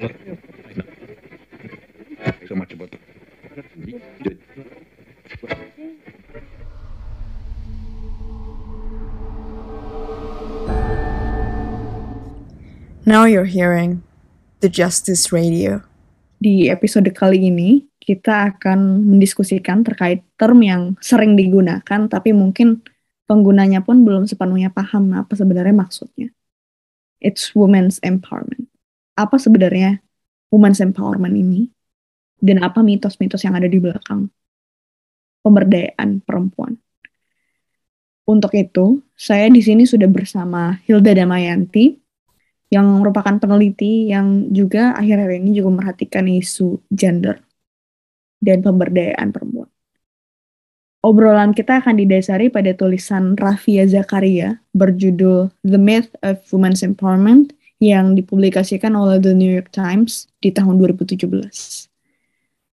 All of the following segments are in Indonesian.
Now you're hearing the Justice Radio. Di episode kali ini, kita akan mendiskusikan terkait term yang sering digunakan, tapi mungkin penggunanya pun belum sepenuhnya paham apa sebenarnya maksudnya. It's women's empowerment. Apa sebenarnya women's empowerment ini? Dan apa mitos-mitos yang ada di belakang pemberdayaan perempuan? Untuk itu, saya di sini sudah bersama Hilda Damayanti, yang merupakan peneliti yang juga akhir-akhir ini juga memperhatikan isu gender dan pemberdayaan perempuan. Obrolan kita akan didasari pada tulisan Rafia Zakaria berjudul The Myth of Women's Empowerment yang dipublikasikan oleh The New York Times di tahun 2017.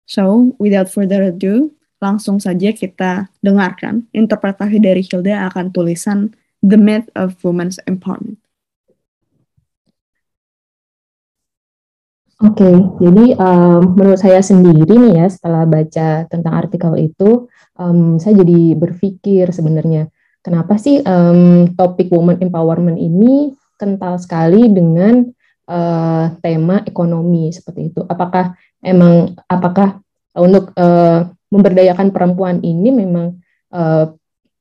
So, without further ado, langsung saja kita dengarkan interpretasi dari Hilda akan tulisan The Myth of Women's Empowerment. Oke, jadi um, menurut saya sendiri nih ya setelah baca tentang artikel itu, um, saya jadi berpikir sebenarnya kenapa sih um, topik woman empowerment ini kental sekali dengan uh, tema ekonomi seperti itu. Apakah emang apakah untuk uh, memberdayakan perempuan ini memang uh,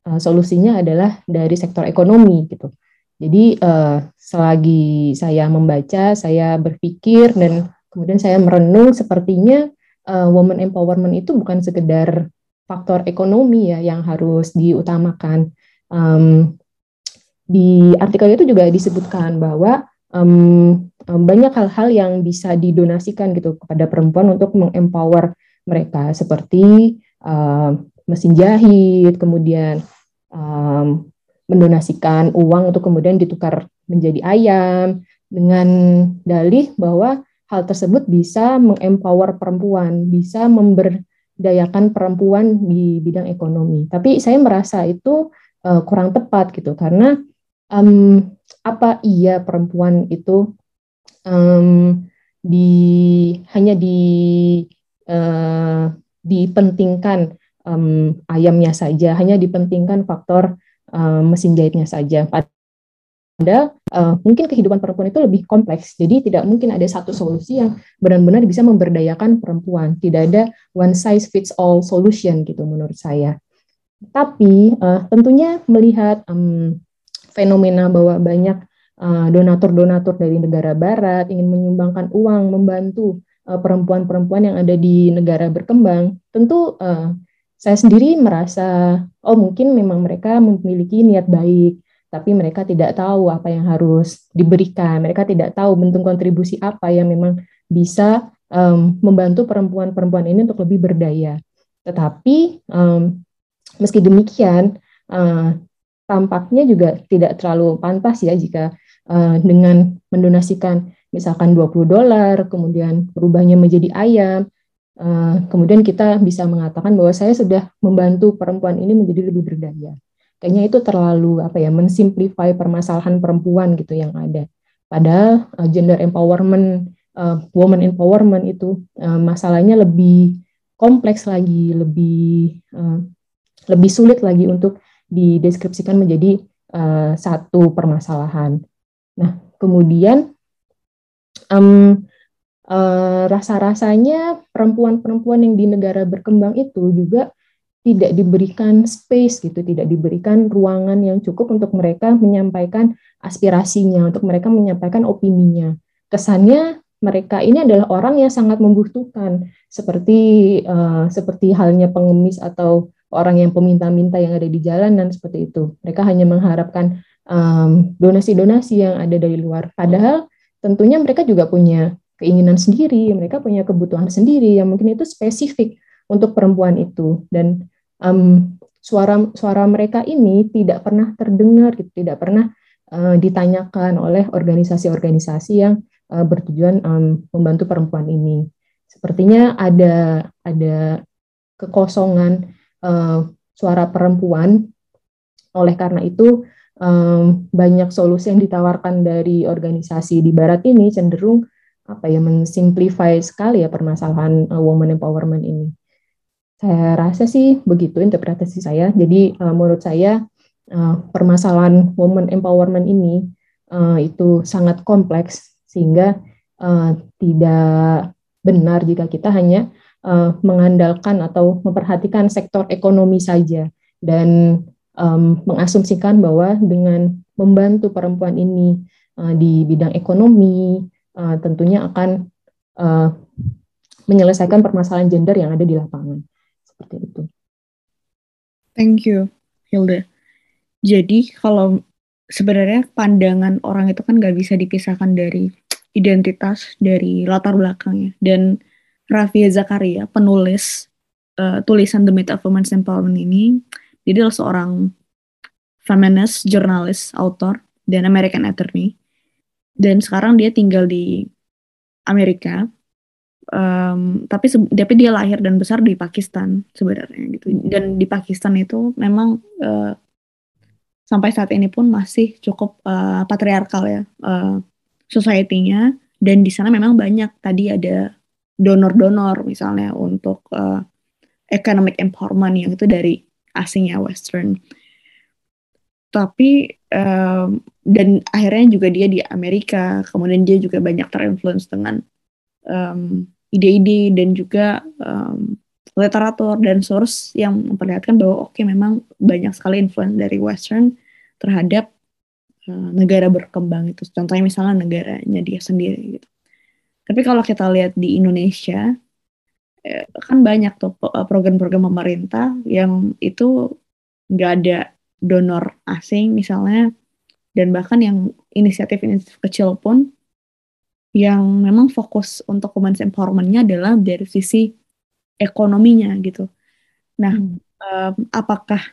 uh, solusinya adalah dari sektor ekonomi gitu. Jadi uh, selagi saya membaca, saya berpikir dan kemudian saya merenung sepertinya uh, woman empowerment itu bukan sekedar faktor ekonomi ya yang harus diutamakan. Um, di artikel itu juga disebutkan bahwa um, banyak hal-hal yang bisa didonasikan gitu kepada perempuan untuk mengempower mereka seperti uh, mesin jahit, kemudian um, mendonasikan uang untuk kemudian ditukar menjadi ayam dengan dalih bahwa hal tersebut bisa mengempower perempuan, bisa memberdayakan perempuan di bidang ekonomi. Tapi saya merasa itu uh, kurang tepat gitu karena um, apa iya perempuan itu um, di hanya di uh, dipentingkan um, ayamnya saja, hanya dipentingkan faktor uh, mesin jahitnya saja. Padahal uh, mungkin kehidupan perempuan itu lebih kompleks. Jadi tidak mungkin ada satu solusi yang benar-benar bisa memberdayakan perempuan. Tidak ada one size fits all solution gitu menurut saya. Tapi uh, tentunya melihat um, fenomena bahwa banyak donatur-donatur uh, dari negara barat ingin menyumbangkan uang membantu perempuan-perempuan uh, yang ada di negara berkembang, tentu uh, saya sendiri merasa oh mungkin memang mereka memiliki niat baik, tapi mereka tidak tahu apa yang harus diberikan. Mereka tidak tahu bentuk kontribusi apa yang memang bisa um, membantu perempuan-perempuan ini untuk lebih berdaya. Tetapi um, meski demikian, uh, tampaknya juga tidak terlalu pantas ya jika uh, dengan mendonasikan misalkan 20 dolar, kemudian berubahnya menjadi ayam, uh, kemudian kita bisa mengatakan bahwa saya sudah membantu perempuan ini menjadi lebih berdaya kayaknya itu terlalu apa ya mensimplify permasalahan perempuan gitu yang ada. Padahal uh, gender empowerment, uh, woman empowerment itu uh, masalahnya lebih kompleks lagi, lebih uh, lebih sulit lagi untuk dideskripsikan menjadi uh, satu permasalahan. Nah, kemudian um, uh, rasa-rasanya perempuan-perempuan yang di negara berkembang itu juga tidak diberikan space gitu, tidak diberikan ruangan yang cukup untuk mereka menyampaikan aspirasinya, untuk mereka menyampaikan opininya. Kesannya mereka ini adalah orang yang sangat membutuhkan, seperti uh, seperti halnya pengemis atau orang yang peminta-minta yang ada di jalan dan seperti itu. Mereka hanya mengharapkan donasi-donasi um, yang ada dari luar. Padahal tentunya mereka juga punya keinginan sendiri, mereka punya kebutuhan sendiri yang mungkin itu spesifik untuk perempuan itu dan um, suara suara mereka ini tidak pernah terdengar, gitu, tidak pernah uh, ditanyakan oleh organisasi-organisasi yang uh, bertujuan um, membantu perempuan ini. Sepertinya ada ada kekosongan uh, suara perempuan. Oleh karena itu, um, banyak solusi yang ditawarkan dari organisasi di Barat ini cenderung apa ya mensimplify sekali ya permasalahan uh, woman empowerment ini. Saya rasa sih begitu interpretasi saya. Jadi uh, menurut saya uh, permasalahan woman empowerment ini uh, itu sangat kompleks sehingga uh, tidak benar jika kita hanya uh, mengandalkan atau memperhatikan sektor ekonomi saja dan um, mengasumsikan bahwa dengan membantu perempuan ini uh, di bidang ekonomi uh, tentunya akan uh, menyelesaikan permasalahan gender yang ada di lapangan. Seperti itu. Thank you, Hilda. Jadi kalau sebenarnya pandangan orang itu kan nggak bisa dipisahkan dari identitas, dari latar belakangnya. Dan Rafia Zakaria, penulis uh, tulisan The Myth of Women's Empowerment ini, dia adalah seorang feminist, jurnalis, author, dan American attorney. Dan sekarang dia tinggal di Amerika. Um, tapi tapi dia lahir dan besar di Pakistan sebenarnya gitu. Dan di Pakistan itu memang uh, sampai saat ini pun masih cukup uh, patriarkal ya uh, society-nya. Dan di sana memang banyak. Tadi ada donor-donor misalnya untuk uh, economic empowerment yang itu dari asing ya western. Tapi um, dan akhirnya juga dia di Amerika kemudian dia juga banyak terinfluence dengan um, ide-ide dan juga um, literatur dan source yang memperlihatkan bahwa oke okay, memang banyak sekali influence dari Western terhadap uh, negara berkembang itu. Contohnya misalnya negaranya dia sendiri gitu tapi kalau kita lihat di Indonesia eh, kan banyak tuh program-program pemerintah yang itu nggak ada donor asing misalnya dan bahkan yang inisiatif-inisiatif kecil pun yang memang fokus untuk women's empowerment-nya adalah dari sisi ekonominya gitu. Nah, hmm. um, apakah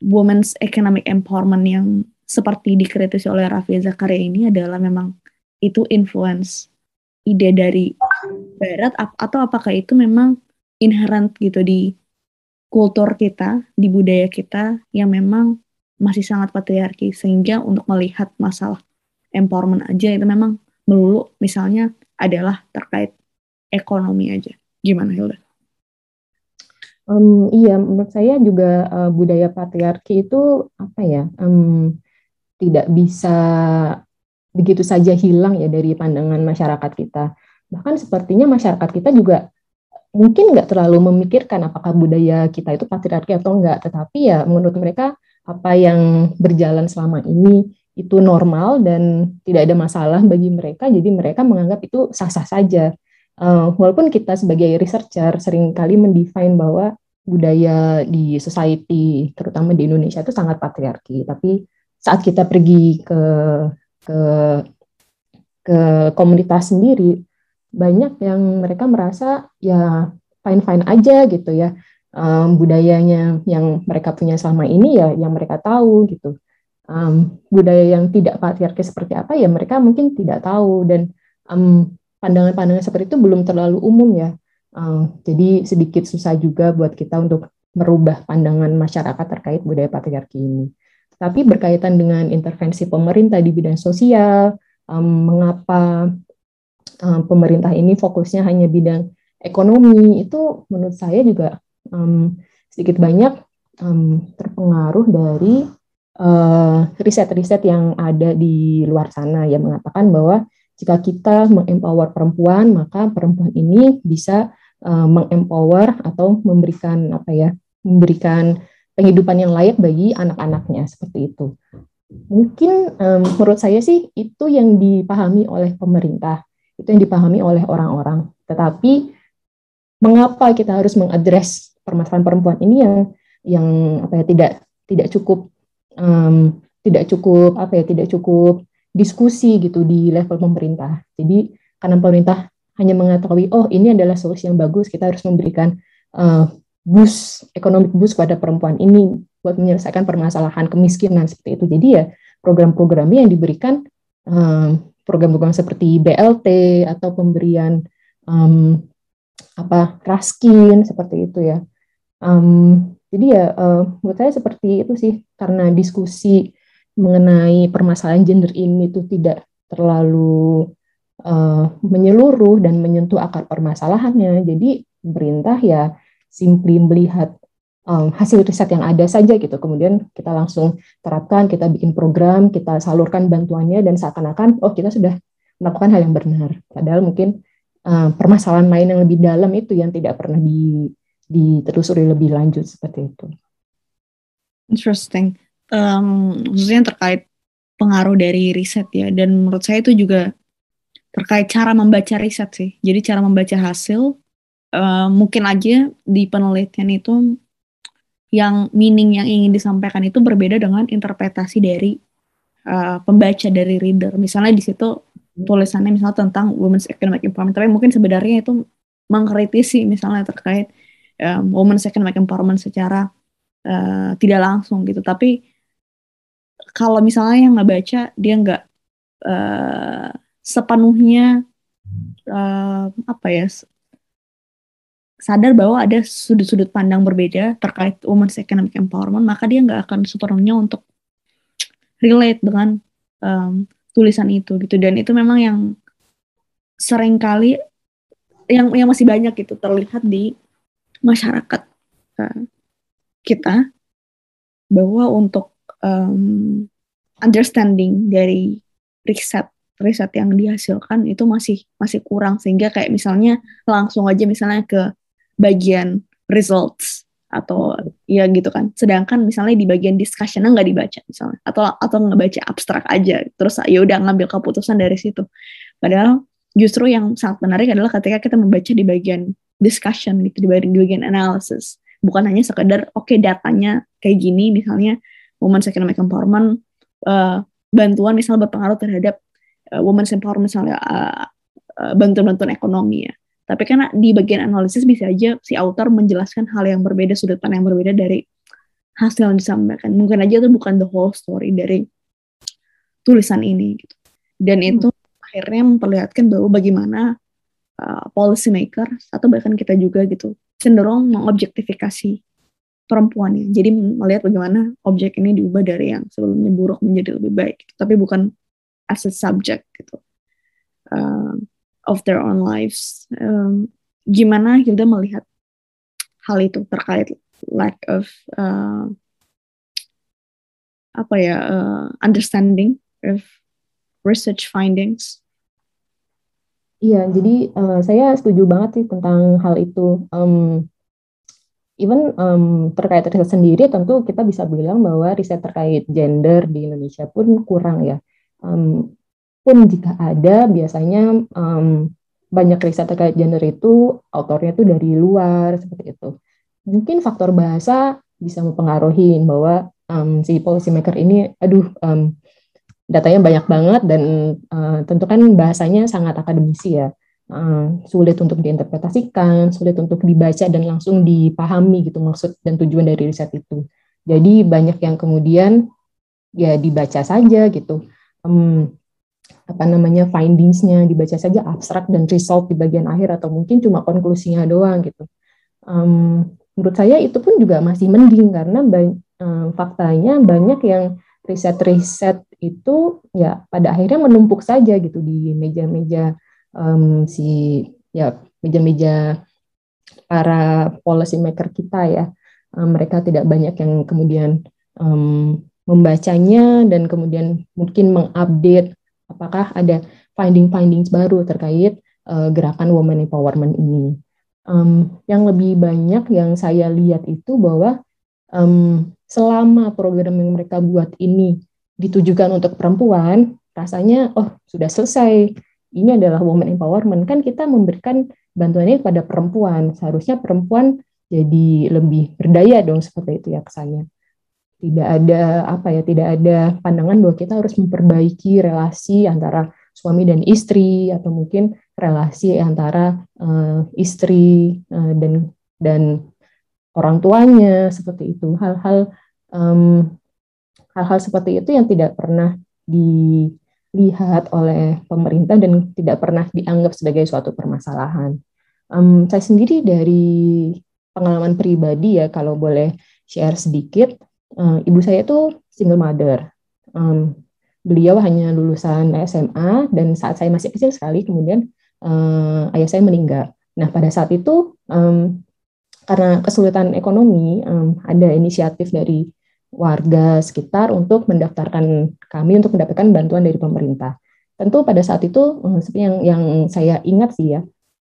women's economic empowerment yang seperti dikritisi oleh Raffi Zakaria ini adalah memang itu influence ide dari barat atau apakah itu memang inherent gitu di kultur kita, di budaya kita yang memang masih sangat patriarki sehingga untuk melihat masalah empowerment aja itu memang melulu misalnya adalah terkait ekonomi aja. Gimana Hilda? Um, iya, menurut saya juga uh, budaya patriarki itu apa ya um, tidak bisa begitu saja hilang ya dari pandangan masyarakat kita. Bahkan sepertinya masyarakat kita juga mungkin nggak terlalu memikirkan apakah budaya kita itu patriarki atau enggak, tetapi ya menurut mereka apa yang berjalan selama ini itu normal dan tidak ada masalah bagi mereka, jadi mereka menganggap itu sah-sah saja. Uh, walaupun kita sebagai researcher sering kali mendefine bahwa budaya di society, terutama di Indonesia itu sangat patriarki, tapi saat kita pergi ke ke ke komunitas sendiri, banyak yang mereka merasa ya fine fine aja gitu ya. Um, budayanya yang mereka punya selama ini ya yang mereka tahu gitu. Um, budaya yang tidak patriarki seperti apa ya mereka mungkin tidak tahu. Dan um, pandangan-pandangan seperti itu belum terlalu umum ya. Um, jadi sedikit susah juga buat kita untuk merubah pandangan masyarakat terkait budaya patriarki ini tapi berkaitan dengan intervensi pemerintah di bidang sosial um, mengapa um, pemerintah ini fokusnya hanya bidang ekonomi itu menurut saya juga um, sedikit banyak um, terpengaruh dari riset-riset uh, yang ada di luar sana yang mengatakan bahwa jika kita mengempower perempuan maka perempuan ini bisa uh, mengempower atau memberikan apa ya memberikan penghidupan yang layak bagi anak-anaknya seperti itu mungkin um, menurut saya sih itu yang dipahami oleh pemerintah itu yang dipahami oleh orang-orang. Tetapi mengapa kita harus mengadres permasalahan perempuan ini yang yang apa ya tidak tidak cukup um, tidak cukup apa ya tidak cukup diskusi gitu di level pemerintah. Jadi karena pemerintah hanya mengetahui oh ini adalah solusi yang bagus kita harus memberikan uh, bus ekonomi bus pada perempuan ini buat menyelesaikan permasalahan kemiskinan seperti itu. Jadi ya program-programnya yang diberikan um, program-program seperti BLT atau pemberian um, apa raskin seperti itu ya. Um, jadi ya uh, menurut saya seperti itu sih karena diskusi mengenai permasalahan gender ini itu tidak terlalu uh, menyeluruh dan menyentuh akar permasalahannya. Jadi pemerintah ya simply melihat um, hasil riset yang ada saja gitu. Kemudian kita langsung terapkan, kita bikin program, kita salurkan bantuannya dan seakan-akan oh kita sudah melakukan hal yang benar. Padahal mungkin uh, permasalahan lain yang lebih dalam itu yang tidak pernah di, ditelusuri lebih lanjut seperti itu. Interesting. Um, khususnya terkait pengaruh dari riset ya. Dan menurut saya itu juga terkait cara membaca riset sih. Jadi cara membaca hasil uh, mungkin aja di penelitian itu yang meaning yang ingin disampaikan itu berbeda dengan interpretasi dari uh, pembaca dari reader. Misalnya di situ tulisannya misalnya tentang women's economic empowerment, tapi mungkin sebenarnya itu mengkritisi misalnya terkait um, women's economic empowerment secara uh, tidak langsung gitu. Tapi kalau misalnya yang nggak baca dia nggak uh, sepenuhnya uh, apa ya sadar bahwa ada sudut-sudut pandang berbeda terkait women's economic empowerment, maka dia nggak akan sepenuhnya untuk relate dengan um, tulisan itu gitu. Dan itu memang yang sering kali yang yang masih banyak itu terlihat di masyarakat uh, kita bahwa untuk um, understanding dari riset riset yang dihasilkan itu masih masih kurang sehingga kayak misalnya langsung aja misalnya ke bagian results atau ya gitu kan. Sedangkan misalnya di bagian discussion nggak dibaca misalnya. Atau atau nggak baca abstrak aja. Terus ya udah ngambil keputusan dari situ. Padahal justru yang sangat menarik adalah ketika kita membaca di bagian discussion gitu di bagian, di bagian analysis. Bukan hanya sekedar oke okay, datanya kayak gini misalnya women's economic empowerment uh, bantuan misalnya berpengaruh terhadap uh, women's empowerment misalnya uh, bantuan-bantuan ekonomi ya. Tapi karena di bagian analisis bisa aja si author menjelaskan hal yang berbeda, sudut pandang yang berbeda dari hasil yang disampaikan. Mungkin aja itu bukan the whole story dari tulisan ini. Gitu. Dan hmm. itu akhirnya memperlihatkan bahwa bagaimana uh, policy maker atau bahkan kita juga gitu cenderung mengobjektifikasi perempuan ya. Jadi melihat bagaimana objek ini diubah dari yang sebelumnya buruk menjadi lebih baik. Gitu. Tapi bukan as a subject gitu uh, of their own lives. Um, gimana Hilda melihat hal itu terkait lack of uh, apa ya uh, understanding of research findings? Iya, jadi uh, saya setuju banget sih tentang hal itu. Um, even um, terkait riset sendiri, tentu kita bisa bilang bahwa riset terkait gender di Indonesia pun kurang ya um, pun jika ada biasanya um, banyak riset terkait gender itu autornya itu dari luar seperti itu. Mungkin faktor bahasa bisa mempengaruhi bahwa um, si policy maker ini aduh um, datanya banyak banget dan uh, tentu kan bahasanya sangat akademisi ya. Uh, sulit untuk diinterpretasikan sulit untuk dibaca dan langsung dipahami gitu maksud dan tujuan dari riset itu. Jadi banyak yang kemudian ya dibaca saja gitu. Um, apa namanya findingsnya dibaca saja abstrak dan result di bagian akhir atau mungkin cuma konklusinya doang gitu. Um, menurut saya itu pun juga masih mending karena um, faktanya banyak yang riset-riset itu ya pada akhirnya menumpuk saja gitu di meja-meja um, si ya meja-meja para policy maker kita ya. Um, mereka tidak banyak yang kemudian um, membacanya dan kemudian mungkin mengupdate apakah ada finding-findings baru terkait uh, gerakan women empowerment ini. Um, yang lebih banyak yang saya lihat itu bahwa um, selama program yang mereka buat ini ditujukan untuk perempuan, rasanya oh sudah selesai. Ini adalah women empowerment. Kan kita memberikan bantuan ini kepada perempuan. Seharusnya perempuan jadi lebih berdaya dong seperti itu ya kesannya tidak ada apa ya tidak ada pandangan bahwa kita harus memperbaiki relasi antara suami dan istri atau mungkin relasi antara uh, istri uh, dan dan orang tuanya seperti itu hal-hal um, hal-hal seperti itu yang tidak pernah dilihat oleh pemerintah dan tidak pernah dianggap sebagai suatu permasalahan. Um, saya sendiri dari pengalaman pribadi ya kalau boleh share sedikit uh, ibu saya itu single mother um, beliau hanya lulusan SMA dan saat saya masih kecil sekali kemudian uh, ayah saya meninggal. Nah pada saat itu um, karena kesulitan ekonomi um, ada inisiatif dari warga sekitar untuk mendaftarkan kami untuk mendapatkan bantuan dari pemerintah. Tentu pada saat itu seperti yang yang saya ingat sih ya,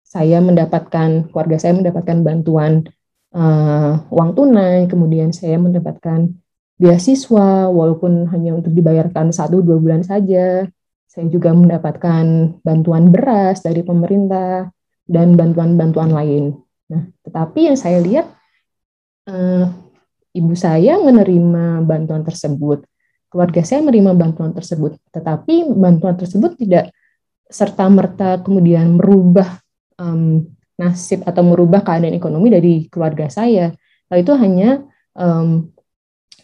saya mendapatkan keluarga saya mendapatkan bantuan uh, uang tunai, kemudian saya mendapatkan beasiswa walaupun hanya untuk dibayarkan satu dua bulan saja. Saya juga mendapatkan bantuan beras dari pemerintah dan bantuan-bantuan lain. Nah, tetapi yang saya lihat uh, ibu saya menerima bantuan tersebut, keluarga saya menerima bantuan tersebut, tetapi bantuan tersebut tidak serta merta kemudian merubah um, nasib atau merubah keadaan ekonomi dari keluarga saya. Hal itu hanya um,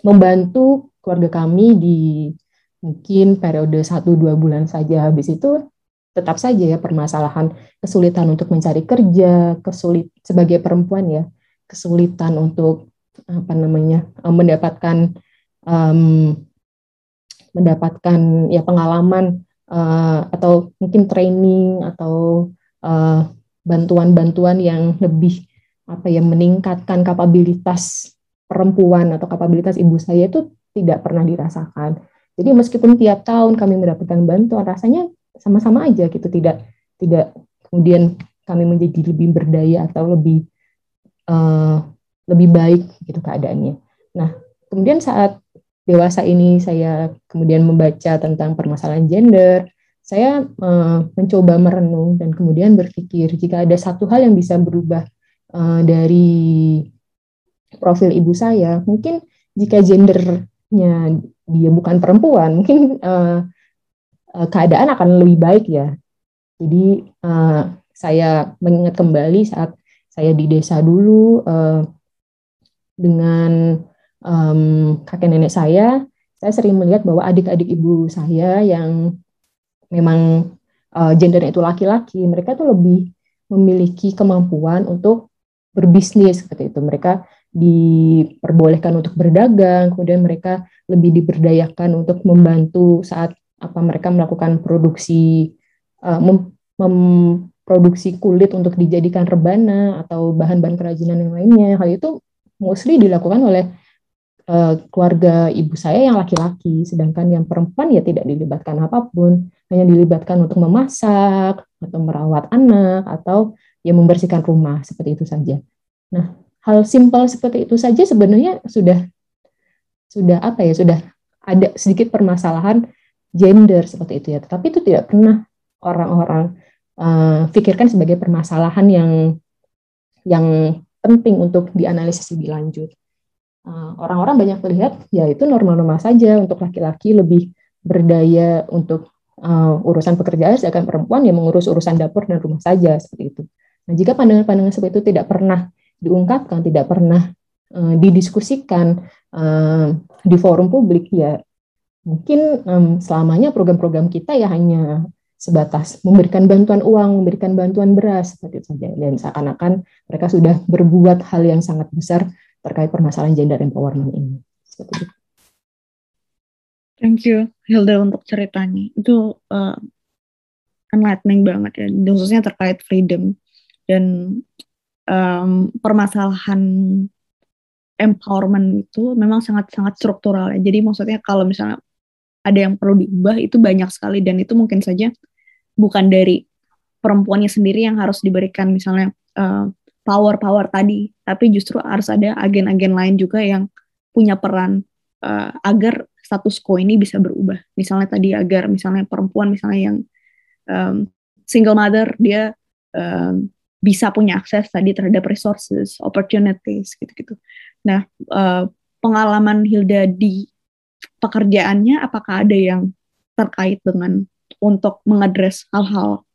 membantu keluarga kami di mungkin periode satu dua bulan saja. Habis itu tetap saja ya permasalahan kesulitan untuk mencari kerja, kesulit sebagai perempuan ya, kesulitan untuk apa namanya mendapatkan um, mendapatkan ya pengalaman uh, atau mungkin training atau uh, bantuan-bantuan yang lebih apa ya meningkatkan kapabilitas perempuan atau kapabilitas ibu saya itu tidak pernah dirasakan. Jadi meskipun tiap tahun kami mendapatkan bantuan, rasanya sama-sama aja gitu, tidak tidak kemudian kami menjadi lebih berdaya atau lebih uh, lebih baik gitu keadaannya. Nah, kemudian saat dewasa ini saya kemudian membaca tentang permasalahan gender, saya uh, mencoba merenung dan kemudian berpikir jika ada satu hal yang bisa berubah uh, dari profil ibu saya, mungkin jika gendernya dia bukan perempuan, mungkin uh, keadaan akan lebih baik ya. Jadi uh, saya mengingat kembali saat saya di desa dulu uh, dengan um, kakek nenek saya, saya sering melihat bahwa adik-adik ibu saya yang memang uh, gendernya itu laki-laki, mereka tuh lebih memiliki kemampuan untuk berbisnis seperti itu. Mereka diperbolehkan untuk berdagang, kemudian mereka lebih diberdayakan untuk membantu saat apa mereka melakukan produksi uh, mem, memproduksi kulit untuk dijadikan rebana atau bahan-bahan kerajinan yang lainnya. Hal itu mostly dilakukan oleh uh, keluarga ibu saya yang laki-laki, sedangkan yang perempuan ya tidak dilibatkan apa pun hanya dilibatkan untuk memasak atau merawat anak atau ya membersihkan rumah seperti itu saja. Nah, hal simpel seperti itu saja sebenarnya sudah sudah apa ya sudah ada sedikit permasalahan gender seperti itu ya. Tetapi itu tidak pernah orang-orang uh, pikirkan sebagai permasalahan yang yang penting untuk dianalisis lebih lanjut. Eh, orang-orang uh, banyak melihat ya itu normal-normal saja untuk laki-laki lebih berdaya untuk uh, urusan pekerjaan, sedangkan perempuan yang mengurus urusan dapur dan rumah saja seperti itu. Nah, jika pandangan-pandangan seperti itu tidak pernah diungkapkan, tidak pernah uh, didiskusikan uh, di forum publik, ya mungkin um, selamanya program-program kita ya hanya sebatas memberikan bantuan uang, memberikan bantuan beras seperti itu saja. Dan seakan-akan mereka sudah berbuat hal yang sangat besar terkait permasalahan gender empowerment ini. Seperti itu. Thank you Hilda untuk ceritanya. Itu uh, enlightening banget ya, khususnya terkait freedom dan um, permasalahan empowerment itu memang sangat-sangat struktural ya. Jadi maksudnya kalau misalnya ada yang perlu diubah itu banyak sekali dan itu mungkin saja bukan dari perempuannya sendiri yang harus diberikan misalnya uh, power-power tadi, tapi justru harus ada agen-agen lain juga yang punya peran uh, agar status quo ini bisa berubah. Misalnya tadi agar misalnya perempuan misalnya yang um, single mother dia um, bisa punya akses tadi terhadap resources, opportunities gitu-gitu. Nah, uh, pengalaman Hilda di pekerjaannya apakah ada yang terkait dengan untuk mengadres hal-hal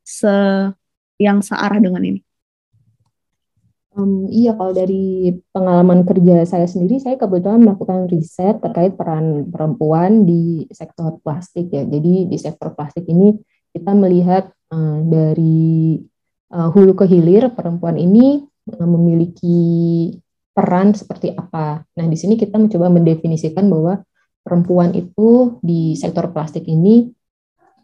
se yang searah dengan ini? Um, iya, kalau dari pengalaman kerja saya sendiri, saya kebetulan melakukan riset terkait peran perempuan di sektor plastik ya. Jadi di sektor plastik ini kita melihat uh, dari uh, hulu ke hilir perempuan ini uh, memiliki peran seperti apa. Nah, di sini kita mencoba mendefinisikan bahwa perempuan itu di sektor plastik ini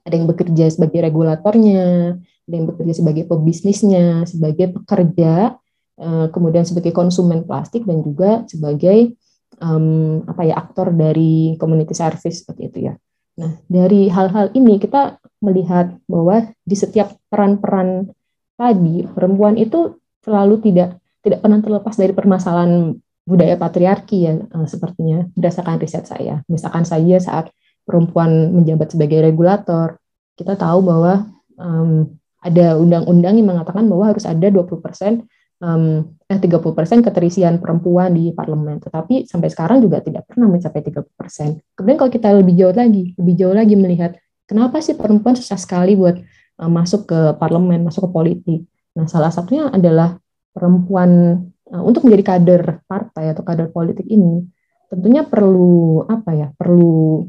ada yang bekerja sebagai regulatornya, ada yang bekerja sebagai pebisnisnya, sebagai pekerja, eh, kemudian sebagai konsumen plastik dan juga sebagai um, apa ya aktor dari community service seperti itu ya. Nah dari hal-hal ini kita melihat bahwa di setiap peran-peran tadi perempuan itu selalu tidak tidak pernah terlepas dari permasalahan budaya patriarki ya uh, sepertinya berdasarkan riset saya. Misalkan saja saat perempuan menjabat sebagai regulator, kita tahu bahwa um, ada undang-undang yang mengatakan bahwa harus ada 20% um, eh 30% keterisian perempuan di parlemen. Tetapi sampai sekarang juga tidak pernah mencapai 30%. Kemudian kalau kita lebih jauh lagi, lebih jauh lagi melihat kenapa sih perempuan susah sekali buat uh, masuk ke parlemen, masuk ke politik. Nah, salah satunya adalah perempuan uh, untuk menjadi kader partai atau kader politik ini tentunya perlu apa ya? Perlu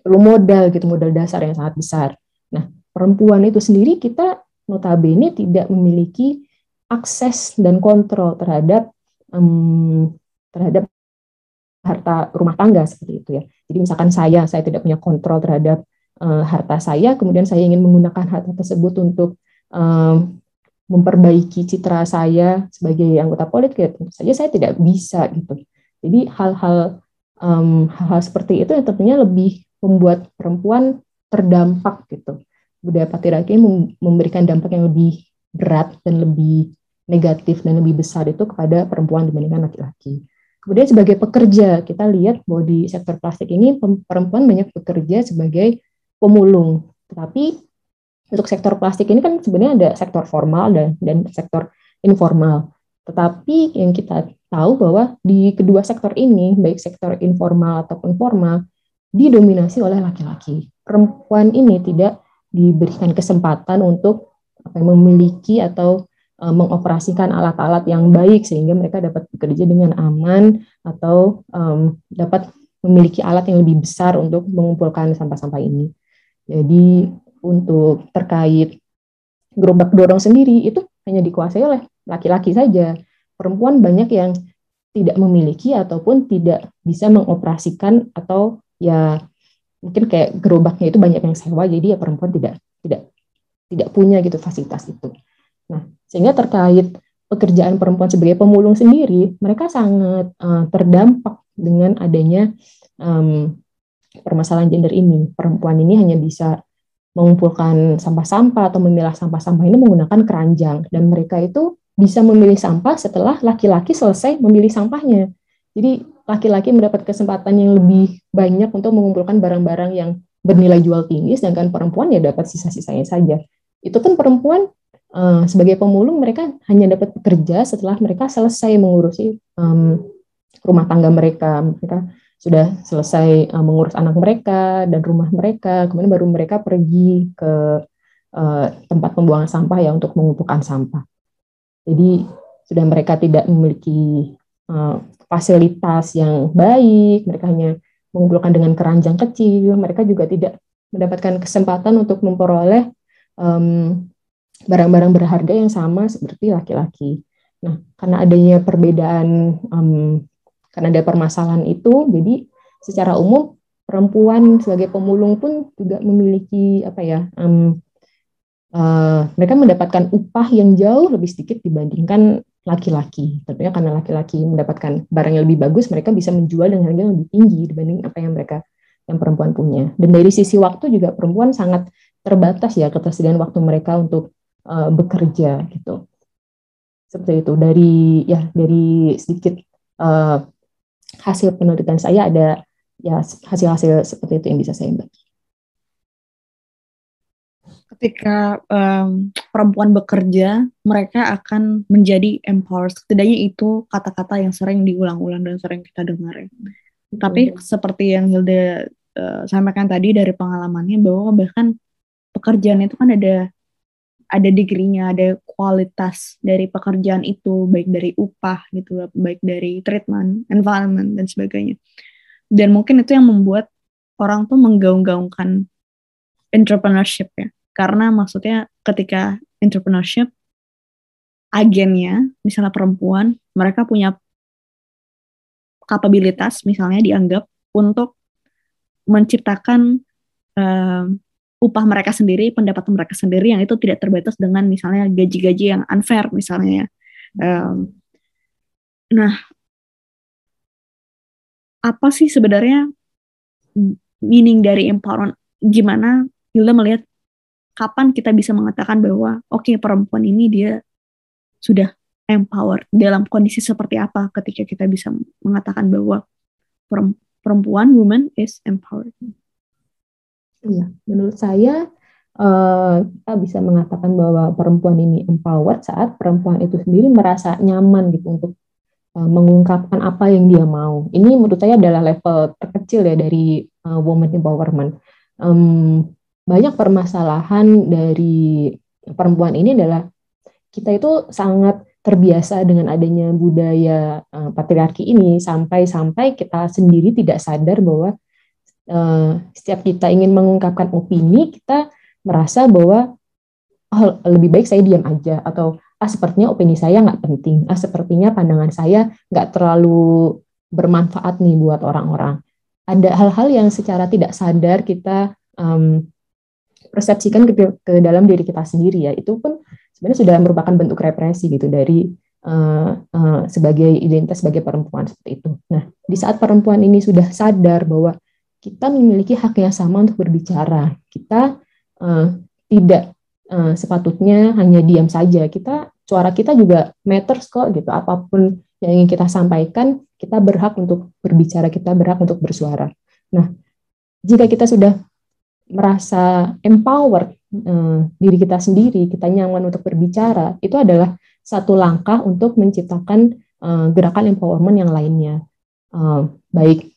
perlu modal gitu, modal dasar yang sangat besar. Nah, perempuan itu sendiri kita notabene tidak memiliki akses dan kontrol terhadap um, terhadap harta rumah tangga seperti itu ya. Jadi misalkan saya saya tidak punya kontrol terhadap uh, harta saya, kemudian saya ingin menggunakan harta tersebut untuk um, memperbaiki citra saya sebagai anggota politik, ya tentu saja saya tidak bisa gitu. Jadi hal-hal um, hal-hal seperti itu yang tentunya lebih membuat perempuan terdampak gitu. Budaya patriarki memberikan dampak yang lebih berat dan lebih negatif dan lebih besar itu kepada perempuan dibandingkan laki-laki. Kemudian sebagai pekerja, kita lihat bahwa di sektor plastik ini perempuan banyak bekerja sebagai pemulung. Tetapi untuk sektor plastik ini kan sebenarnya ada sektor formal dan, dan sektor informal. Tetapi yang kita tahu bahwa di kedua sektor ini, baik sektor informal ataupun formal, didominasi oleh laki-laki. Perempuan ini tidak diberikan kesempatan untuk apa, memiliki atau uh, mengoperasikan alat-alat yang baik sehingga mereka dapat bekerja dengan aman atau um, dapat memiliki alat yang lebih besar untuk mengumpulkan sampah-sampah ini. Jadi untuk terkait gerobak dorong sendiri itu hanya dikuasai oleh laki-laki saja. Perempuan banyak yang tidak memiliki ataupun tidak bisa mengoperasikan atau ya mungkin kayak gerobaknya itu banyak yang sewa jadi ya perempuan tidak tidak tidak punya gitu fasilitas itu. Nah, sehingga terkait pekerjaan perempuan sebagai pemulung sendiri, mereka sangat uh, terdampak dengan adanya um, permasalahan gender ini. Perempuan ini hanya bisa mengumpulkan sampah-sampah atau memilah sampah-sampah ini menggunakan keranjang dan mereka itu bisa memilih sampah setelah laki-laki selesai memilih sampahnya. Jadi laki-laki mendapat kesempatan yang lebih banyak untuk mengumpulkan barang-barang yang bernilai jual tinggi, sedangkan perempuan ya dapat sisa-sisanya saja. Itu kan perempuan uh, sebagai pemulung mereka hanya dapat bekerja setelah mereka selesai mengurusi um, rumah tangga mereka. Mereka sudah selesai uh, mengurus anak mereka dan rumah mereka, kemudian baru mereka pergi ke uh, tempat pembuangan sampah ya untuk mengumpulkan sampah. Jadi sudah mereka tidak memiliki uh, fasilitas yang baik, mereka hanya mengumpulkan dengan keranjang kecil, mereka juga tidak mendapatkan kesempatan untuk memperoleh barang barang-barang berharga yang sama seperti laki-laki. Nah, karena adanya perbedaan, um, karena ada permasalahan itu, jadi secara umum perempuan sebagai pemulung pun juga memiliki apa ya, um, uh, mereka mendapatkan upah yang jauh lebih sedikit dibandingkan laki-laki. Tentunya karena laki-laki mendapatkan barang yang lebih bagus, mereka bisa menjual dengan harga yang lebih tinggi dibanding apa yang mereka yang perempuan punya. Dan dari sisi waktu juga perempuan sangat terbatas ya ketersediaan waktu mereka untuk uh, bekerja gitu. Seperti itu. Dari ya dari sedikit uh, hasil penelitian saya ada ya hasil-hasil seperti itu yang bisa saya bagi ketika um, perempuan bekerja, mereka akan menjadi empowered. Setidaknya itu kata-kata yang sering diulang-ulang dan sering kita dengar. Ya. Tapi seperti yang Hilda uh, sampaikan tadi dari pengalamannya bahwa bahkan pekerjaan itu kan ada ada degree-nya, ada kualitas dari pekerjaan itu, baik dari upah gitu, baik dari treatment, environment dan sebagainya. Dan mungkin itu yang membuat orang tuh menggaung-gaungkan entrepreneurship ya karena maksudnya ketika entrepreneurship agennya misalnya perempuan mereka punya kapabilitas misalnya dianggap untuk menciptakan um, upah mereka sendiri, pendapatan mereka sendiri yang itu tidak terbatas dengan misalnya gaji-gaji yang unfair misalnya. Um, nah, apa sih sebenarnya meaning dari empowerment? Gimana Hilda melihat kapan kita bisa mengatakan bahwa oke okay, perempuan ini dia sudah empowered dalam kondisi seperti apa ketika kita bisa mengatakan bahwa perempuan woman is empowered. Iya, menurut saya uh, kita bisa mengatakan bahwa perempuan ini empowered saat perempuan itu sendiri merasa nyaman gitu untuk uh, mengungkapkan apa yang dia mau. Ini menurut saya adalah level terkecil ya dari uh, woman empowerment. Banyak permasalahan dari perempuan ini adalah kita itu sangat terbiasa dengan adanya budaya patriarki ini sampai-sampai kita sendiri tidak sadar bahwa uh, setiap kita ingin mengungkapkan opini kita merasa bahwa oh, lebih baik saya diam aja atau ah sepertinya opini saya nggak penting. Ah sepertinya pandangan saya nggak terlalu bermanfaat nih buat orang-orang. Ada hal-hal yang secara tidak sadar kita um, persepsikan ke, ke dalam diri kita sendiri ya. Itu pun sebenarnya sudah merupakan bentuk represi gitu dari uh, uh, sebagai identitas sebagai perempuan seperti itu. Nah, di saat perempuan ini sudah sadar bahwa kita memiliki hak yang sama untuk berbicara, kita uh, tidak uh, sepatutnya hanya diam saja. Kita suara kita juga matters kok gitu. Apa pun yang ingin kita sampaikan, kita berhak untuk berbicara, kita berhak untuk bersuara. Nah, jika kita sudah merasa empowered uh, diri kita sendiri, kita nyaman untuk berbicara, itu adalah satu langkah untuk menciptakan uh, gerakan empowerment yang lainnya. Uh, baik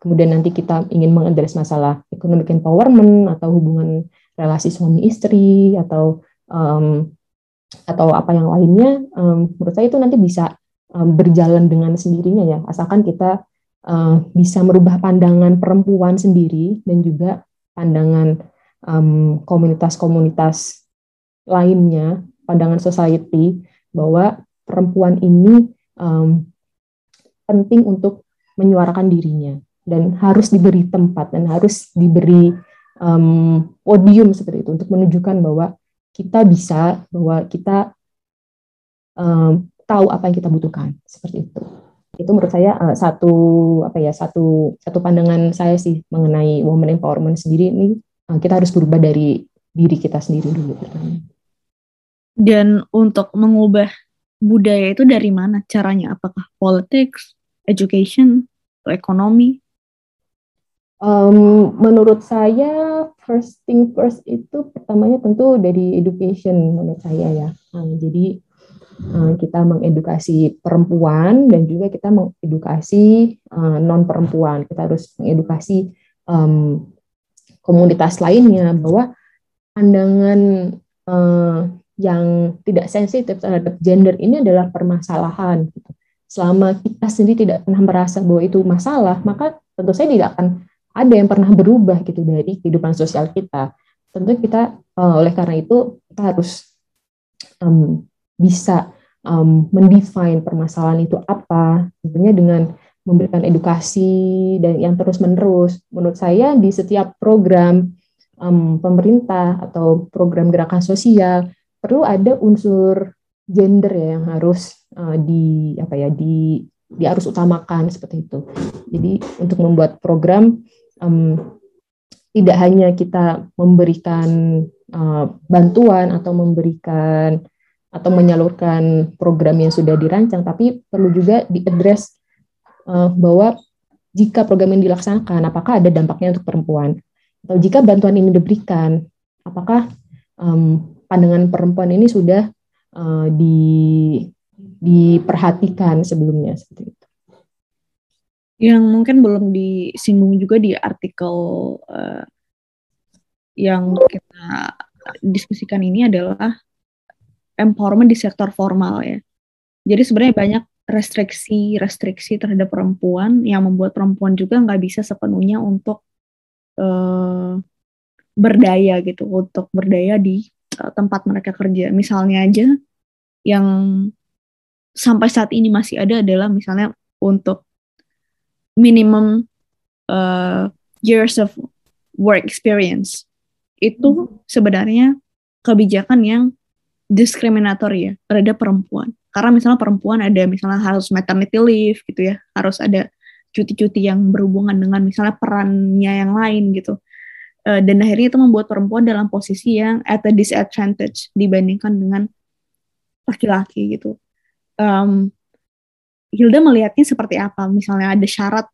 kemudian nanti kita ingin mengadres masalah economic empowerment atau hubungan relasi suami istri atau um, atau apa yang lainnya, um, menurut saya itu nanti bisa um, berjalan dengan sendirinya ya, asalkan kita uh, bisa merubah pandangan perempuan sendiri dan juga pandangan komunitas-komunitas um, lainnya, pandangan society bahwa perempuan ini um, penting untuk menyuarakan dirinya dan harus diberi tempat dan harus diberi um, podium seperti itu untuk menunjukkan bahwa kita bisa, bahwa kita um, tahu apa yang kita butuhkan seperti itu. Itu menurut saya uh, satu apa ya satu satu pandangan saya sih mengenai woman empowerment sendiri ini uh, kita harus berubah dari diri kita sendiri dulu pertama. Dan untuk mengubah budaya itu dari mana caranya? Apakah politics, education, atau ekonomi? Um, menurut saya first thing first itu pertamanya tentu dari education menurut saya ya. Um, jadi um, kita mengedukasi perempuan dan juga kita mengedukasi uh, non perempuan. Kita harus mengedukasi um, komunitas lainnya bahwa pandangan uh, yang tidak sensitif terhadap gender ini adalah permasalahan. Gitu. Selama kita sendiri tidak pernah merasa bahwa itu masalah, maka tentu saya tidak akan ada yang pernah berubah gitu dari kehidupan sosial kita. Tentu kita uh, oleh karena itu kita harus um, bisa um, mendefine permasalahan itu apa, tentunya dengan memberikan edukasi dan yang terus menerus. Menurut saya di setiap program um, pemerintah atau program gerakan sosial perlu ada unsur gender ya yang harus uh, di apa ya di di harus utamakan seperti itu. Jadi untuk membuat program um, tidak hanya kita memberikan uh, bantuan atau memberikan atau menyalurkan program yang sudah dirancang, tapi perlu juga diadres uh, bahwa jika program ini dilaksanakan, apakah ada dampaknya untuk perempuan? Atau jika bantuan ini diberikan, apakah um, pandangan perempuan ini sudah uh, di, diperhatikan sebelumnya seperti itu? Yang mungkin belum disinggung juga di artikel uh, yang kita diskusikan ini adalah empowerment di sektor formal ya. Jadi sebenarnya banyak restriksi-restriksi terhadap perempuan yang membuat perempuan juga nggak bisa sepenuhnya untuk uh, berdaya gitu, untuk berdaya di uh, tempat mereka kerja. Misalnya aja yang sampai saat ini masih ada adalah misalnya untuk minimum uh, years of work experience itu sebenarnya kebijakan yang diskriminator ya terhadap perempuan. Karena misalnya perempuan ada misalnya harus maternity leave gitu ya, harus ada cuti-cuti yang berhubungan dengan misalnya perannya yang lain gitu. Uh, dan akhirnya itu membuat perempuan dalam posisi yang at a disadvantage dibandingkan dengan laki-laki gitu. Um, Hilda melihatnya seperti apa? Misalnya ada syarat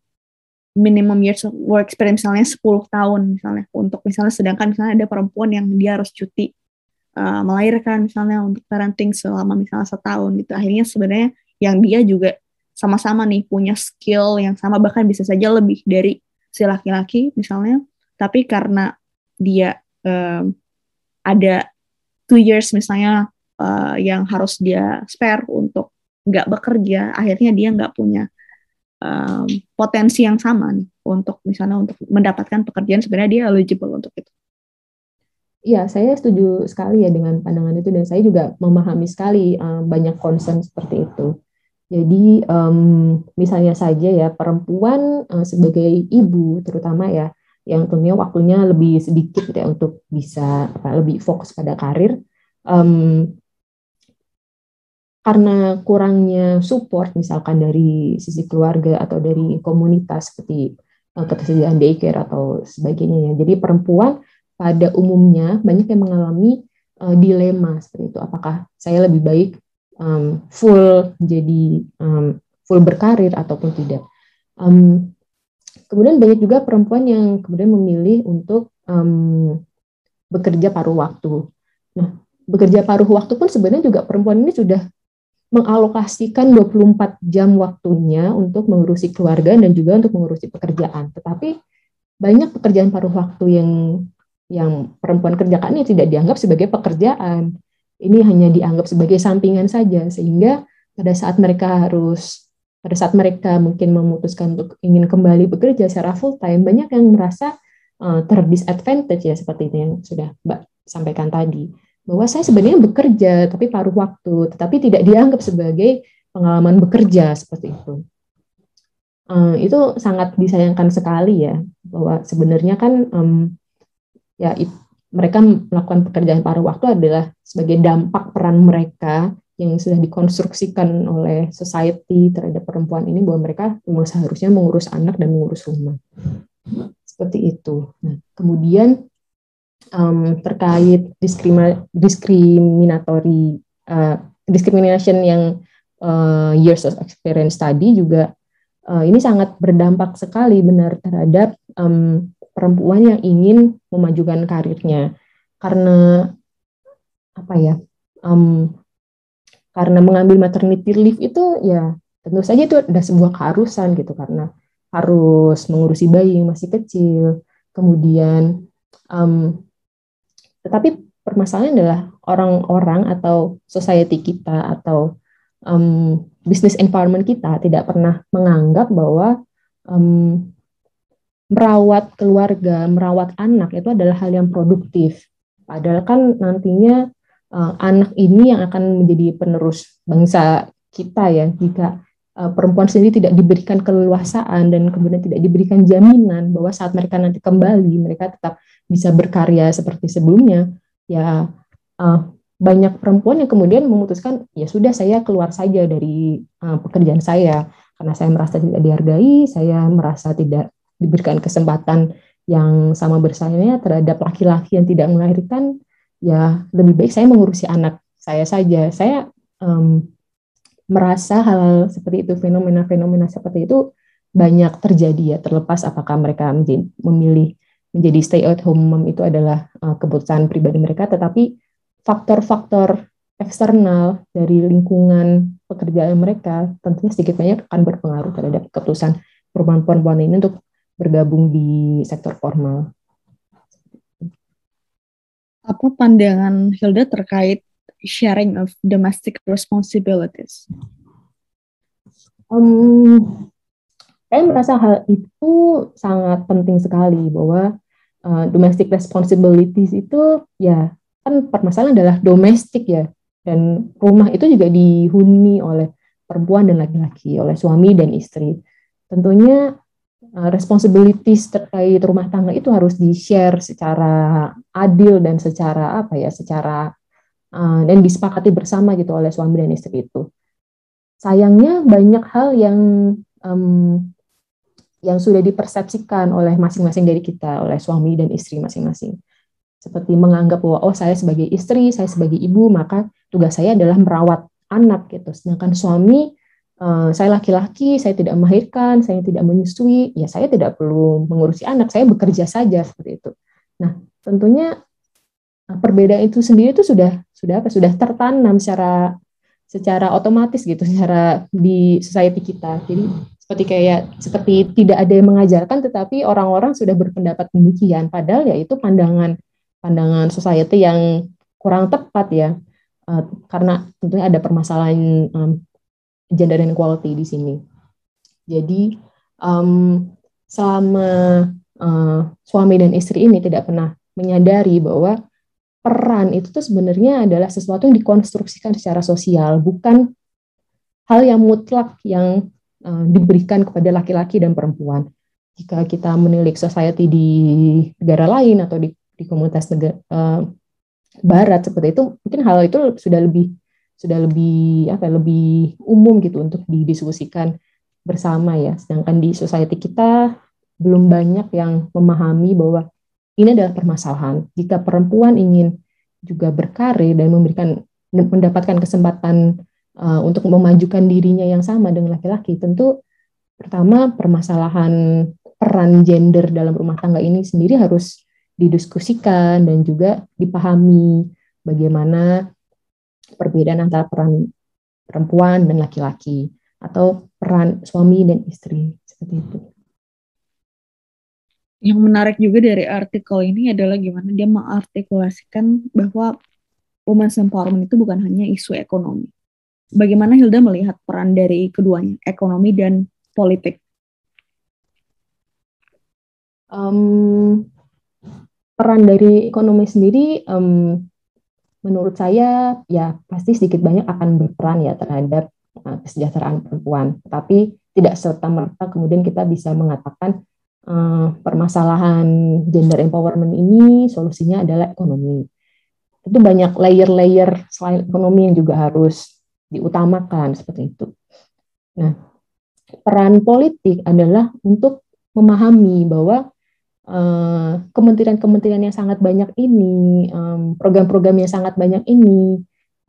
minimum years of work experience misalnya 10 tahun misalnya. Untuk misalnya sedangkan misalnya ada perempuan yang dia harus cuti uh, melahirkan misalnya untuk parenting selama misalnya setahun gitu. Akhirnya sebenarnya yang dia juga sama-sama nih punya skill yang sama bahkan bisa saja lebih dari si laki-laki misalnya. Tapi karena dia um, ada two years misalnya uh, yang harus dia spare nggak bekerja akhirnya dia nggak punya um, potensi yang sama nih untuk misalnya untuk mendapatkan pekerjaan sebenarnya dia eligible untuk itu Iya, saya setuju sekali ya dengan pandangan itu dan saya juga memahami sekali um, banyak concern seperti itu. Jadi um, misalnya saja ya perempuan uh, sebagai ibu terutama ya yang tentunya waktunya lebih sedikit ya untuk bisa apa, lebih fokus pada karir. Um, karena kurangnya support misalkan dari sisi keluarga atau dari komunitas seperti uh, ketersediaan daycare atau sebagainya ya. Jadi perempuan pada umumnya banyak yang mengalami uh, dilema seperti itu. Apakah saya lebih baik um, full jadi um, full berkarir ataupun tidak. Um, kemudian banyak juga perempuan yang kemudian memilih untuk um, bekerja paruh waktu. Nah, bekerja paruh waktu pun sebenarnya juga perempuan ini sudah mengalokasikan 24 jam waktunya untuk mengurusi keluarga dan juga untuk mengurusi pekerjaan. Tetapi banyak pekerjaan paruh waktu yang yang perempuan kerjakan ini tidak dianggap sebagai pekerjaan ini hanya dianggap sebagai sampingan saja sehingga pada saat mereka harus pada saat mereka mungkin memutuskan untuk ingin kembali bekerja secara full time banyak yang merasa uh, terdisadvantage ya seperti itu yang sudah Mbak sampaikan tadi bahwa saya sebenarnya bekerja tapi paruh waktu tetapi tidak dianggap sebagai pengalaman bekerja seperti itu uh, itu sangat disayangkan sekali ya bahwa sebenarnya kan um, ya mereka melakukan pekerjaan paruh waktu adalah sebagai dampak peran mereka yang sudah dikonstruksikan oleh society terhadap perempuan ini bahwa mereka seharusnya mengurus anak dan mengurus rumah seperti itu. Nah, kemudian um, terkait diskrima, uh, discrimination yang uh, years of experience tadi juga uh, ini sangat berdampak sekali benar terhadap um, perempuan yang ingin memajukan karirnya. Karena apa ya um, karena mengambil maternity leave itu ya tentu saja itu ada sebuah keharusan gitu. Karena harus mengurusi bayi yang masih kecil kemudian um, tetapi permasalahan adalah orang-orang atau society kita atau um, business environment kita tidak pernah menganggap bahwa um, merawat keluarga, merawat anak itu adalah hal yang produktif. Padahal kan nantinya uh, anak ini yang akan menjadi penerus bangsa kita ya jika uh, perempuan sendiri tidak diberikan keleluasaan dan kemudian tidak diberikan jaminan bahwa saat mereka nanti kembali mereka tetap bisa berkarya seperti sebelumnya ya uh, banyak perempuan yang kemudian memutuskan ya sudah saya keluar saja dari uh, pekerjaan saya karena saya merasa tidak dihargai, saya merasa tidak diberikan kesempatan yang sama bersaingnya terhadap laki-laki yang tidak melahirkan, ya lebih baik saya mengurusi anak saya saja. Saya um, merasa hal seperti itu, fenomena-fenomena seperti itu banyak terjadi ya, terlepas apakah mereka memilih menjadi stay at home mom itu adalah uh, keputusan pribadi mereka, tetapi faktor-faktor eksternal dari lingkungan pekerjaan mereka tentunya sedikit banyak akan berpengaruh terhadap keputusan perempuan-perempuan ini untuk bergabung di sektor formal. Apa pandangan Hilda terkait sharing of domestic responsibilities? Um, saya merasa hal itu sangat penting sekali bahwa uh, domestic responsibilities itu ya kan permasalahan adalah domestik ya dan rumah itu juga dihuni oleh perempuan dan laki-laki oleh suami dan istri tentunya uh, responsibilities terkait rumah tangga itu harus di-share secara adil dan secara apa ya, secara uh, dan disepakati bersama gitu oleh suami dan istri itu. Sayangnya banyak hal yang um, yang sudah dipersepsikan oleh masing-masing dari kita, oleh suami dan istri masing-masing. Seperti menganggap bahwa oh saya sebagai istri, saya sebagai ibu, maka tugas saya adalah merawat anak gitu. Sedangkan suami uh, saya laki-laki, saya tidak melahirkan, saya tidak menyusui, ya saya tidak perlu mengurusi anak, saya bekerja saja seperti itu. Nah, tentunya uh, perbedaan itu sendiri itu sudah sudah apa? Sudah tertanam secara secara otomatis gitu, secara di society kita. Jadi seperti kayak seperti tidak ada yang mengajarkan, tetapi orang-orang sudah berpendapat demikian. Padahal ya itu pandangan pandangan society yang kurang tepat ya, uh, karena tentunya ada permasalahan um, gender inequality di sini. Jadi um, selama uh, suami dan istri ini tidak pernah menyadari bahwa peran itu tuh sebenarnya adalah sesuatu yang dikonstruksikan secara sosial, bukan hal yang mutlak yang uh, diberikan kepada laki-laki dan perempuan. Jika kita menilik society di negara lain atau di, di komunitas negara uh, barat seperti itu, mungkin hal itu sudah lebih sudah lebih apa lebih umum gitu untuk didiskusikan bersama ya. Sedangkan di society kita belum banyak yang memahami bahwa ini adalah permasalahan. Jika perempuan ingin juga berkarir dan memberikan mendapatkan kesempatan uh, untuk memajukan dirinya yang sama dengan laki-laki, tentu pertama permasalahan peran gender dalam rumah tangga ini sendiri harus didiskusikan dan juga dipahami bagaimana perbedaan antara peran perempuan dan laki-laki atau peran suami dan istri seperti itu. Yang menarik juga dari artikel ini adalah gimana dia mengartikulasikan bahwa women's empowerment itu bukan hanya isu ekonomi. Bagaimana Hilda melihat peran dari keduanya, ekonomi dan politik? Um, peran dari ekonomi sendiri um, menurut saya ya pasti sedikit banyak akan berperan ya terhadap uh, kesejahteraan perempuan. Tapi tidak serta merta kemudian kita bisa mengatakan uh, permasalahan gender empowerment ini solusinya adalah ekonomi. Itu banyak layer-layer selain ekonomi yang juga harus diutamakan seperti itu. Nah, peran politik adalah untuk memahami bahwa Eh, kementerian-kementerian yang sangat banyak ini, program-program yang sangat banyak ini,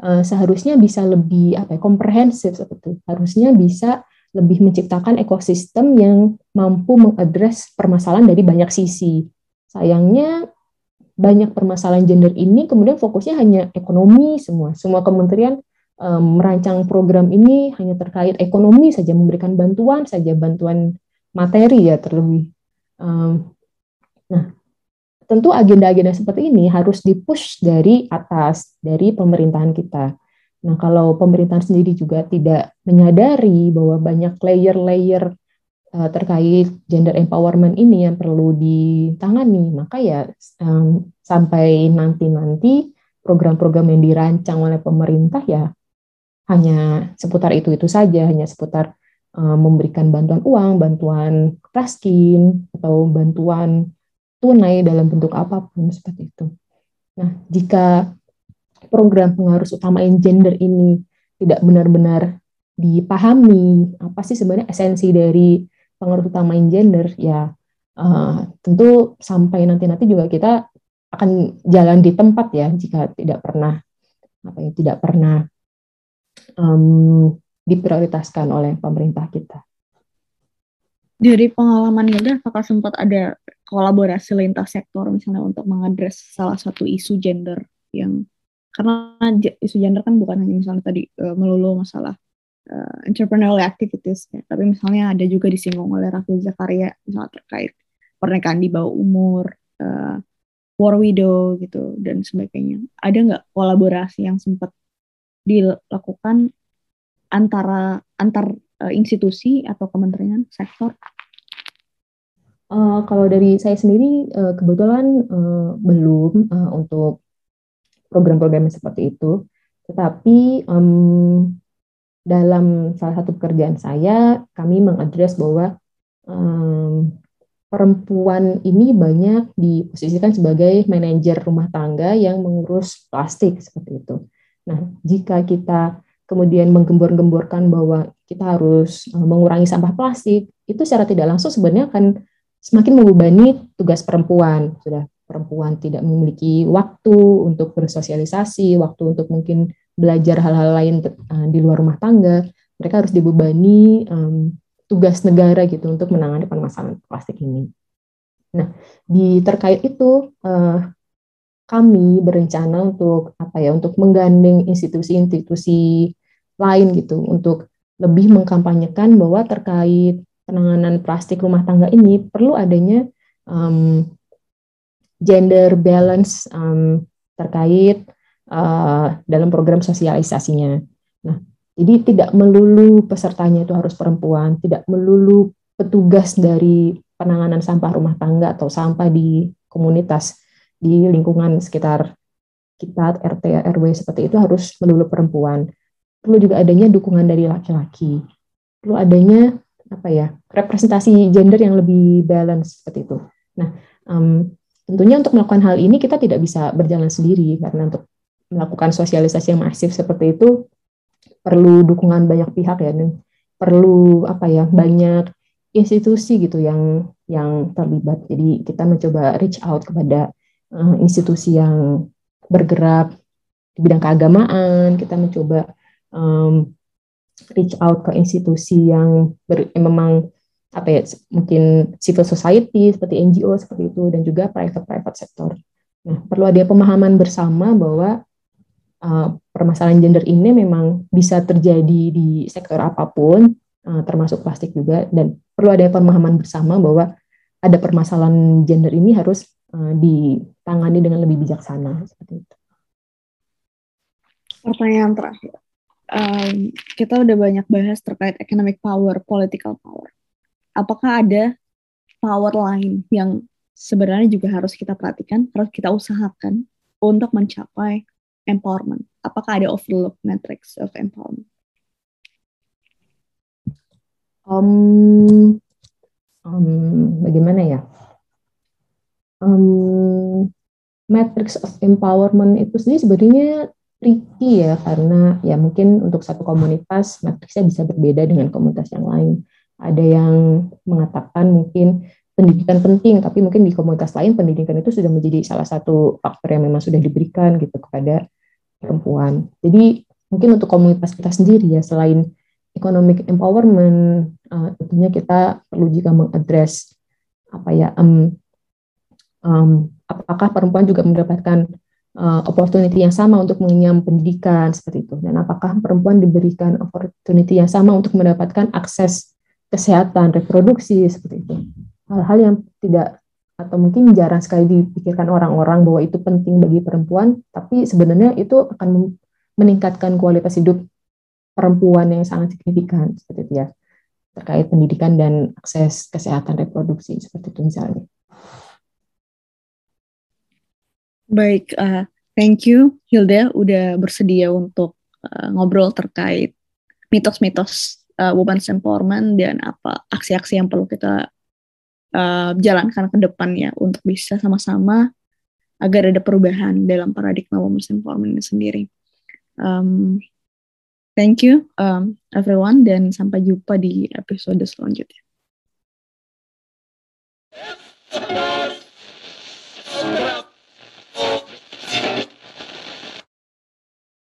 uh, seharusnya bisa lebih apa ya, komprehensif seperti itu. Harusnya bisa lebih menciptakan ekosistem yang mampu mengadres permasalahan dari banyak sisi. Sayangnya banyak permasalahan gender ini kemudian fokusnya hanya ekonomi semua. Semua kementerian um, merancang program ini hanya terkait ekonomi saja, memberikan bantuan saja, bantuan materi ya terlebih. Um, Nah, tentu agenda-agenda seperti ini harus dipush dari atas, dari pemerintahan kita. Nah, kalau pemerintahan sendiri juga tidak menyadari bahwa banyak layer-layer uh, terkait gender empowerment ini yang perlu ditangani, maka ya um, sampai nanti-nanti program-program yang dirancang oleh pemerintah ya hanya seputar itu-itu saja, hanya seputar uh, memberikan bantuan uang, bantuan raskin, atau bantuan tunai dalam bentuk apa pun seperti itu. Nah, jika program pengaruh utama gender ini tidak benar-benar dipahami, apa sih sebenarnya esensi dari pengaruh utama gender, ya uh, tentu sampai nanti-nanti juga kita akan jalan di tempat ya jika tidak pernah apa ya tidak pernah um, diprioritaskan oleh pemerintah kita. Dari pengalaman Hilda, apakah sempat ada kolaborasi lintas sektor misalnya untuk mengadres salah satu isu gender yang karena isu gender kan bukan hanya misalnya tadi uh, melulu masalah uh, entrepreneurial activities ya, tapi misalnya ada juga disinggung oleh Raffi Zakaria misalnya terkait pernikahan di bawah umur, uh, war widow gitu dan sebagainya. Ada nggak kolaborasi yang sempat dilakukan antara antar uh, institusi atau kementerian sektor? Uh, kalau dari saya sendiri uh, kebetulan uh, belum uh, untuk program-program seperti itu, tetapi um, dalam salah satu pekerjaan saya kami mengadres bahwa um, perempuan ini banyak diposisikan sebagai manajer rumah tangga yang mengurus plastik seperti itu. Nah, jika kita kemudian menggembor-gemborkan bahwa kita harus uh, mengurangi sampah plastik, itu secara tidak langsung sebenarnya akan semakin membebani tugas perempuan. Sudah perempuan tidak memiliki waktu untuk bersosialisasi, waktu untuk mungkin belajar hal-hal lain uh, di luar rumah tangga. Mereka harus dibebani um, tugas negara gitu untuk menangani permasalahan plastik ini. Nah, di terkait itu uh, kami berencana untuk apa ya, untuk menggandeng institusi-institusi lain gitu untuk lebih mengkampanyekan bahwa terkait penanganan plastik rumah tangga ini perlu adanya um, gender balance um, terkait uh, dalam program sosialisasinya. Nah, jadi tidak melulu pesertanya itu harus perempuan, tidak melulu petugas dari penanganan sampah rumah tangga atau sampah di komunitas di lingkungan sekitar kita RT RW seperti itu harus melulu perempuan. Perlu juga adanya dukungan dari laki-laki. Perlu adanya apa ya representasi gender yang lebih balance seperti itu. Nah, um, tentunya untuk melakukan hal ini kita tidak bisa berjalan sendiri karena untuk melakukan sosialisasi yang masif seperti itu perlu dukungan banyak pihak ya dan perlu apa ya banyak institusi gitu yang yang terlibat. Jadi kita mencoba reach out kepada institusi yang bergerak di bidang keagamaan. Kita mencoba um, reach out ke institusi yang ber, yang memang apa ya mungkin civil society seperti NGO seperti itu dan juga private private sector. Nah perlu ada pemahaman bersama bahwa uh, permasalahan gender ini memang bisa terjadi di sektor apa pun, uh, termasuk plastik juga, dan perlu ada pemahaman bersama bahwa ada permasalahan gender ini harus uh, ditangani dengan lebih bijaksana seperti itu. Pertanyaan terakhir, um, kita udah banyak bahas terkait economic power, political power. Apakah ada power lain yang sebenarnya juga harus kita perhatikan, harus kita usahakan untuk mencapai empowerment? Apakah ada overlook matrix of empowerment? Um, um, bagaimana ya? Um, matrix of empowerment itu sendiri sebenarnya tricky ya karena ya mungkin untuk satu komunitas matriksnya bisa berbeda dengan komunitas yang lain. Ada yang mengatakan mungkin pendidikan penting, tapi mungkin di komunitas lain pendidikan itu sudah menjadi salah satu faktor yang memang sudah diberikan gitu kepada perempuan. Jadi mungkin untuk komunitas kita sendiri ya selain economic empowerment uh, tentunya kita perlu juga mengadres apa ya um, um, apakah perempuan juga mendapatkan uh, opportunity yang sama untuk mengenyam pendidikan seperti itu dan apakah perempuan diberikan opportunity yang sama untuk mendapatkan akses kesehatan reproduksi seperti itu hal-hal yang tidak atau mungkin jarang sekali dipikirkan orang-orang bahwa itu penting bagi perempuan, tapi sebenarnya itu akan meningkatkan kualitas hidup perempuan yang sangat signifikan seperti itu ya terkait pendidikan dan akses kesehatan reproduksi seperti itu misalnya. Baik, uh, thank you Hilda udah bersedia untuk uh, ngobrol terkait mitos-mitos uh, women's empowerment dan apa aksi-aksi yang perlu kita uh, jalankan ke depannya untuk bisa sama-sama agar ada perubahan dalam paradigma women's empowerment ini sendiri. Um, thank you um, everyone dan sampai jumpa di episode selanjutnya. Oh.